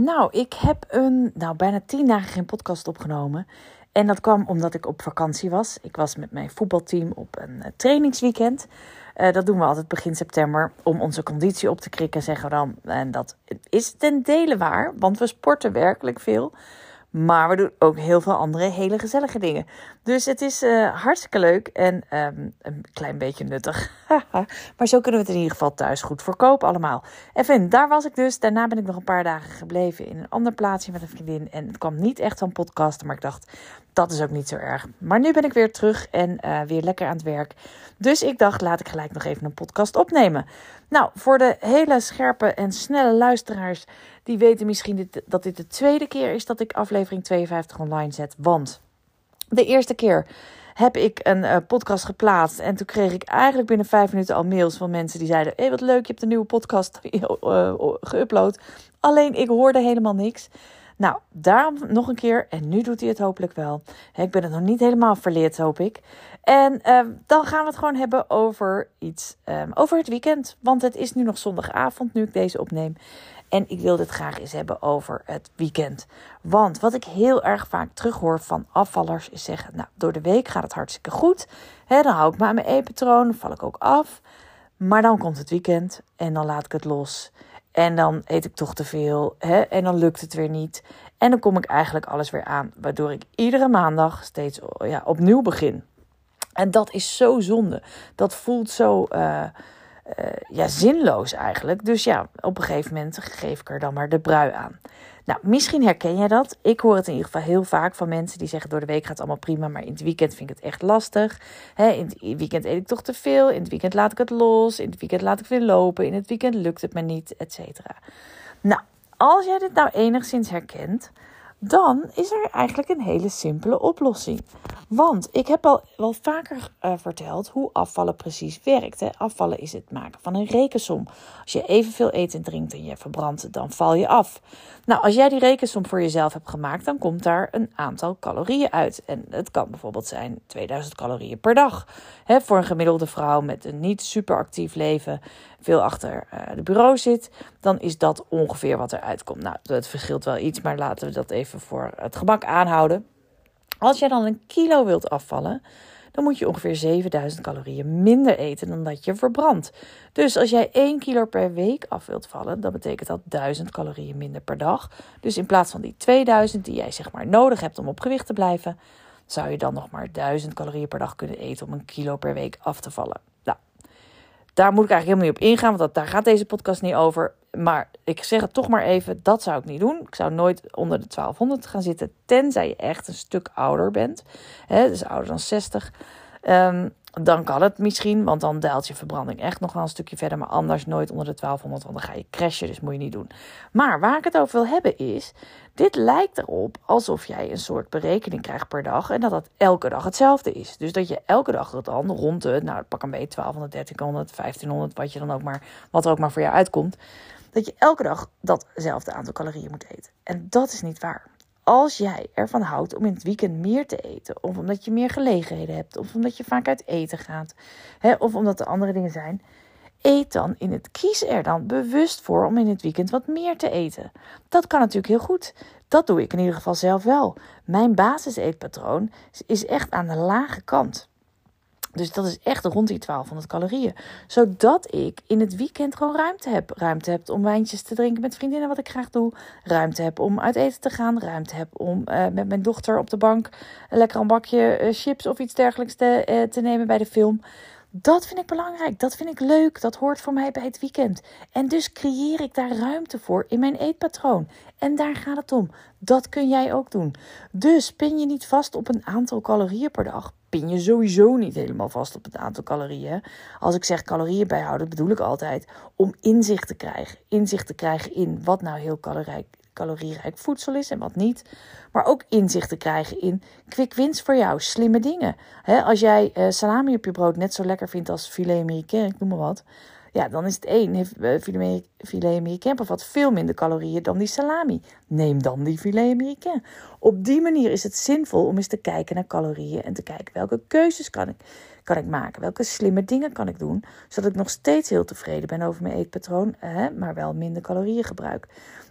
Nou, ik heb een, nou, bijna tien dagen geen podcast opgenomen. En dat kwam omdat ik op vakantie was. Ik was met mijn voetbalteam op een uh, trainingsweekend. Uh, dat doen we altijd begin september om onze conditie op te krikken, zeggen we dan. En dat is ten dele waar, want we sporten werkelijk veel. Maar we doen ook heel veel andere hele gezellige dingen. Dus het is uh, hartstikke leuk en um, een klein beetje nuttig. maar zo kunnen we het in ieder geval thuis goed verkopen allemaal. Even, daar was ik dus. Daarna ben ik nog een paar dagen gebleven in een ander plaatsje met een vriendin. En het kwam niet echt van podcasten, maar ik dacht, dat is ook niet zo erg. Maar nu ben ik weer terug en uh, weer lekker aan het werk. Dus ik dacht, laat ik gelijk nog even een podcast opnemen. Nou, voor de hele scherpe en snelle luisteraars, die weten misschien dat dit de tweede keer is dat ik aflevering 52 online zet. Want de eerste keer heb ik een uh, podcast geplaatst. En toen kreeg ik eigenlijk binnen vijf minuten al mails van mensen die zeiden: Hé, hey, wat leuk, je hebt een nieuwe podcast uh, geüpload. Alleen ik hoorde helemaal niks. Nou, daarom nog een keer. En nu doet hij het hopelijk wel. Ik ben het nog niet helemaal verleerd, hoop ik. En uh, dan gaan we het gewoon hebben over iets. Um, over het weekend. Want het is nu nog zondagavond, nu ik deze opneem. En ik wil dit graag eens hebben over het weekend. Want wat ik heel erg vaak terughoor van afvallers is zeggen: Nou, door de week gaat het hartstikke goed. He, dan hou ik me aan mijn eetpatroon, val ik ook af. Maar dan komt het weekend en dan laat ik het los. En dan eet ik toch te veel. Hè? En dan lukt het weer niet. En dan kom ik eigenlijk alles weer aan. Waardoor ik iedere maandag steeds ja, opnieuw begin. En dat is zo zonde. Dat voelt zo uh, uh, ja, zinloos eigenlijk. Dus ja, op een gegeven moment geef ik er dan maar de brui aan. Nou, misschien herken jij dat. Ik hoor het in ieder geval heel vaak van mensen die zeggen: door de week gaat het allemaal prima, maar in het weekend vind ik het echt lastig. In het weekend eet ik toch te veel. In het weekend laat ik het los. In het weekend laat ik weer lopen. In het weekend lukt het me niet, et cetera. Nou, als jij dit nou enigszins herkent, dan is er eigenlijk een hele simpele oplossing. Want ik heb al wel vaker uh, verteld hoe afvallen precies werkt. Afvallen is het maken van een rekensom. Als je evenveel eet en drinkt en je verbrandt, dan val je af. Nou, als jij die rekensom voor jezelf hebt gemaakt, dan komt daar een aantal calorieën uit. En het kan bijvoorbeeld zijn 2000 calorieën per dag. Hè, voor een gemiddelde vrouw met een niet super actief leven, veel achter uh, de bureau zit, dan is dat ongeveer wat er uitkomt. Nou, het verschilt wel iets, maar laten we dat even voor het gemak aanhouden. Als jij dan een kilo wilt afvallen, dan moet je ongeveer 7000 calorieën minder eten dan dat je verbrandt. Dus als jij 1 kilo per week af wilt vallen, dan betekent dat 1000 calorieën minder per dag. Dus in plaats van die 2000 die jij zeg maar nodig hebt om op gewicht te blijven, zou je dan nog maar 1000 calorieën per dag kunnen eten om een kilo per week af te vallen. Nou, daar moet ik eigenlijk helemaal niet op ingaan, want dat, daar gaat deze podcast niet over. Maar ik zeg het toch maar even, dat zou ik niet doen. Ik zou nooit onder de 1200 gaan zitten, tenzij je echt een stuk ouder bent. Hè, dus ouder dan 60. Um, dan kan het misschien, want dan daalt je verbranding echt nog wel een stukje verder. Maar anders nooit onder de 1200, want dan ga je crashen, dus moet je niet doen. Maar waar ik het over wil hebben is, dit lijkt erop alsof jij een soort berekening krijgt per dag. En dat dat elke dag hetzelfde is. Dus dat je elke dag het dan rond de, nou pak een beetje 1200, 1300, 1500, wat, je dan ook maar, wat er ook maar voor jou uitkomt dat je elke dag datzelfde aantal calorieën moet eten. En dat is niet waar. Als jij ervan houdt om in het weekend meer te eten, of omdat je meer gelegenheden hebt, of omdat je vaak uit eten gaat, hè, of omdat er andere dingen zijn, eet dan in het kies er dan bewust voor om in het weekend wat meer te eten. Dat kan natuurlijk heel goed. Dat doe ik in ieder geval zelf wel. Mijn basiseetpatroon is echt aan de lage kant. Dus dat is echt rond die 1200 calorieën. Zodat ik in het weekend gewoon ruimte heb. Ruimte heb om wijntjes te drinken met vriendinnen, wat ik graag doe. Ruimte heb om uit eten te gaan. Ruimte heb om uh, met mijn dochter op de bank lekker een bakje uh, chips of iets dergelijks te, te nemen bij de film. Dat vind ik belangrijk. Dat vind ik leuk. Dat hoort voor mij bij het weekend. En dus creëer ik daar ruimte voor in mijn eetpatroon. En daar gaat het om. Dat kun jij ook doen. Dus pin je niet vast op een aantal calorieën per dag. Pin je sowieso niet helemaal vast op het aantal calorieën. Als ik zeg calorieën bijhouden, bedoel ik altijd om inzicht te krijgen. Inzicht te krijgen in wat nou heel calorijk calorierijk voedsel is en wat niet. Maar ook inzicht te krijgen in quick wins voor jou, slimme dingen. als jij uh, salami op je brood net zo lekker vindt als filet américain, ik noem maar wat. Ja, dan is het één. Heeft uh, filet américain bevat veel minder calorieën dan die salami. Neem dan die filet américain. Op die manier is het zinvol om eens te kijken naar calorieën en te kijken welke keuzes kan ik kan ik maken? Welke slimme dingen kan ik doen, zodat ik nog steeds heel tevreden ben over mijn eetpatroon, maar wel minder calorieën gebruik?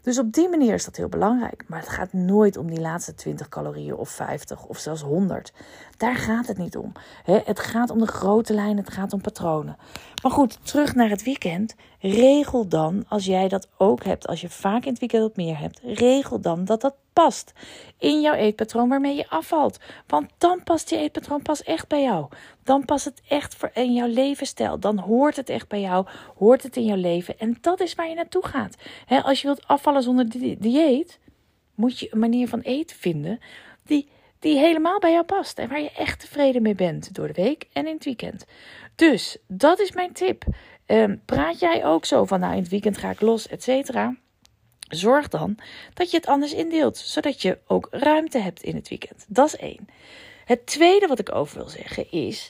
Dus op die manier is dat heel belangrijk. Maar het gaat nooit om die laatste 20 calorieën of 50 of zelfs 100. Daar gaat het niet om. Het gaat om de grote lijnen, het gaat om patronen. Maar goed, terug naar het weekend. Regel dan, als jij dat ook hebt, als je vaak in het weekend wat meer hebt, regel dan dat dat past in jouw eetpatroon waarmee je afvalt. Want dan past je eetpatroon pas echt bij jou. Dan past het echt voor in jouw levensstijl. Dan hoort het echt bij jou, hoort het in jouw leven. En dat is waar je naartoe gaat. als je wilt afvallen zonder dieet, moet je een manier van eten vinden die, die helemaal bij jou past. En waar je echt tevreden mee bent door de week en in het weekend. Dus dat is mijn tip. Ehm, praat jij ook zo van, nou in het weekend ga ik los, et cetera. Zorg dan dat je het anders indeelt, zodat je ook ruimte hebt in het weekend. Dat is één. Het tweede wat ik over wil zeggen is: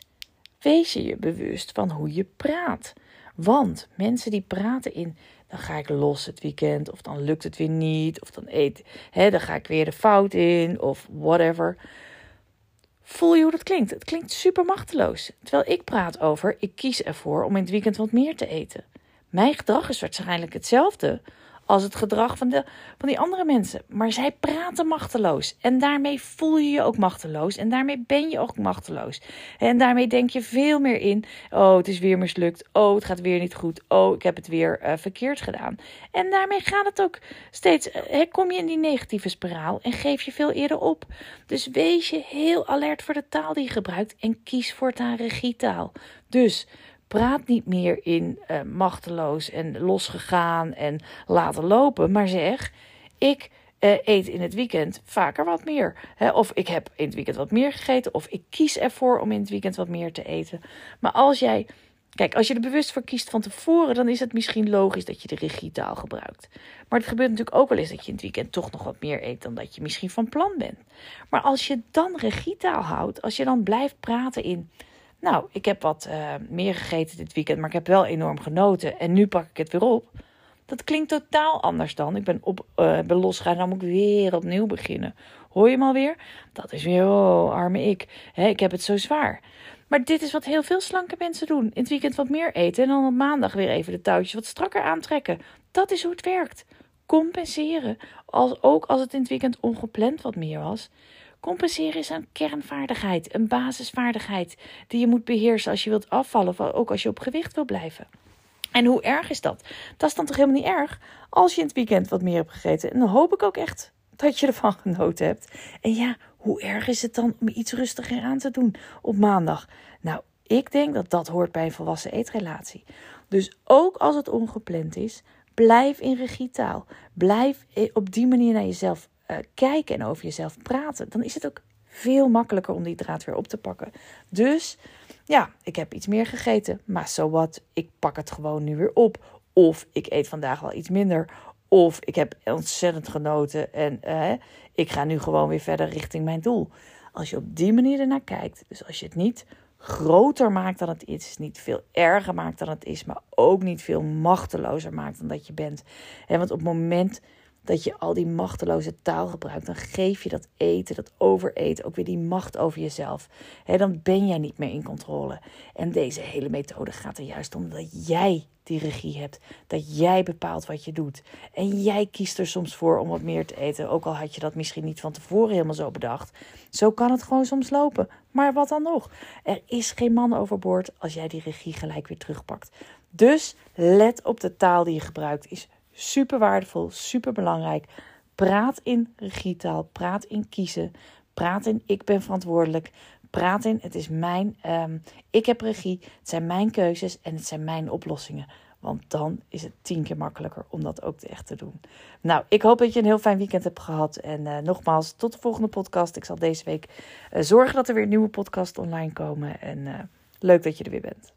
wees je je bewust van hoe je praat. Want mensen die praten in, dan ga ik los het weekend, of dan lukt het weer niet, of dan eet, hè, dan ga ik weer de fout in, of whatever. Voel je hoe dat klinkt? Het klinkt super machteloos. Terwijl ik praat over, ik kies ervoor om in het weekend wat meer te eten. Mijn gedrag is waarschijnlijk hetzelfde als het gedrag van, de, van die andere mensen. Maar zij praten machteloos. En daarmee voel je je ook machteloos. En daarmee ben je ook machteloos. En daarmee denk je veel meer in: oh, het is weer mislukt. Oh, het gaat weer niet goed. Oh, ik heb het weer uh, verkeerd gedaan. En daarmee gaat het ook steeds. Uh, kom je in die negatieve spiraal en geef je veel eerder op. Dus wees je heel alert voor de taal die je gebruikt. En kies voortaan regietaal. Dus Praat niet meer in uh, machteloos en losgegaan en laten lopen, maar zeg: ik uh, eet in het weekend vaker wat meer. Of ik heb in het weekend wat meer gegeten, of ik kies ervoor om in het weekend wat meer te eten. Maar als jij Kijk, als je er bewust voor kiest van tevoren, dan is het misschien logisch dat je de regietaal gebruikt. Maar het gebeurt natuurlijk ook wel eens dat je in het weekend toch nog wat meer eet dan dat je misschien van plan bent. Maar als je dan regietaal houdt, als je dan blijft praten in nou, ik heb wat uh, meer gegeten dit weekend, maar ik heb wel enorm genoten. En nu pak ik het weer op. Dat klinkt totaal anders dan. Ik ben, op, uh, ben losgegaan, dan moet ik weer opnieuw beginnen. Hoor je hem alweer? Dat is weer, oh, arme ik. Ik heb het zo zwaar. Maar dit is wat heel veel slanke mensen doen. In het weekend wat meer eten en dan op maandag weer even de touwtjes wat strakker aantrekken. Dat is hoe het werkt. Compenseren. Als, ook als het in het weekend ongepland wat meer was. Compenseren is een kernvaardigheid, een basisvaardigheid die je moet beheersen als je wilt afvallen of ook als je op gewicht wil blijven. En hoe erg is dat? Dat is dan toch helemaal niet erg als je in het weekend wat meer hebt gegeten. En dan hoop ik ook echt dat je ervan genoten hebt. En ja, hoe erg is het dan om iets rustiger aan te doen op maandag? Nou, ik denk dat dat hoort bij een volwassen eetrelatie. Dus ook als het ongepland is, blijf in regietaal. Blijf op die manier naar jezelf uh, kijken en over jezelf praten, dan is het ook veel makkelijker om die draad weer op te pakken. Dus ja, ik heb iets meer gegeten, maar zo wat, ik pak het gewoon nu weer op. Of ik eet vandaag wel iets minder. Of ik heb ontzettend genoten en uh, ik ga nu gewoon weer verder richting mijn doel. Als je op die manier ernaar kijkt, dus als je het niet groter maakt dan het is, niet veel erger maakt dan het is, maar ook niet veel machtelozer maakt dan dat je bent. En want op het moment dat je al die machteloze taal gebruikt, dan geef je dat eten, dat overeten, ook weer die macht over jezelf. He, dan ben jij niet meer in controle. En deze hele methode gaat er juist om dat jij die regie hebt. Dat jij bepaalt wat je doet. En jij kiest er soms voor om wat meer te eten. Ook al had je dat misschien niet van tevoren helemaal zo bedacht. Zo kan het gewoon soms lopen. Maar wat dan nog? Er is geen man overboord als jij die regie gelijk weer terugpakt. Dus let op de taal die je gebruikt. Is Super waardevol, super belangrijk. Praat in regietaal, praat in kiezen, praat in ik ben verantwoordelijk, praat in het is mijn, um, ik heb regie, het zijn mijn keuzes en het zijn mijn oplossingen. Want dan is het tien keer makkelijker om dat ook echt te doen. Nou, ik hoop dat je een heel fijn weekend hebt gehad. En uh, nogmaals, tot de volgende podcast. Ik zal deze week uh, zorgen dat er weer nieuwe podcasts online komen. En uh, leuk dat je er weer bent.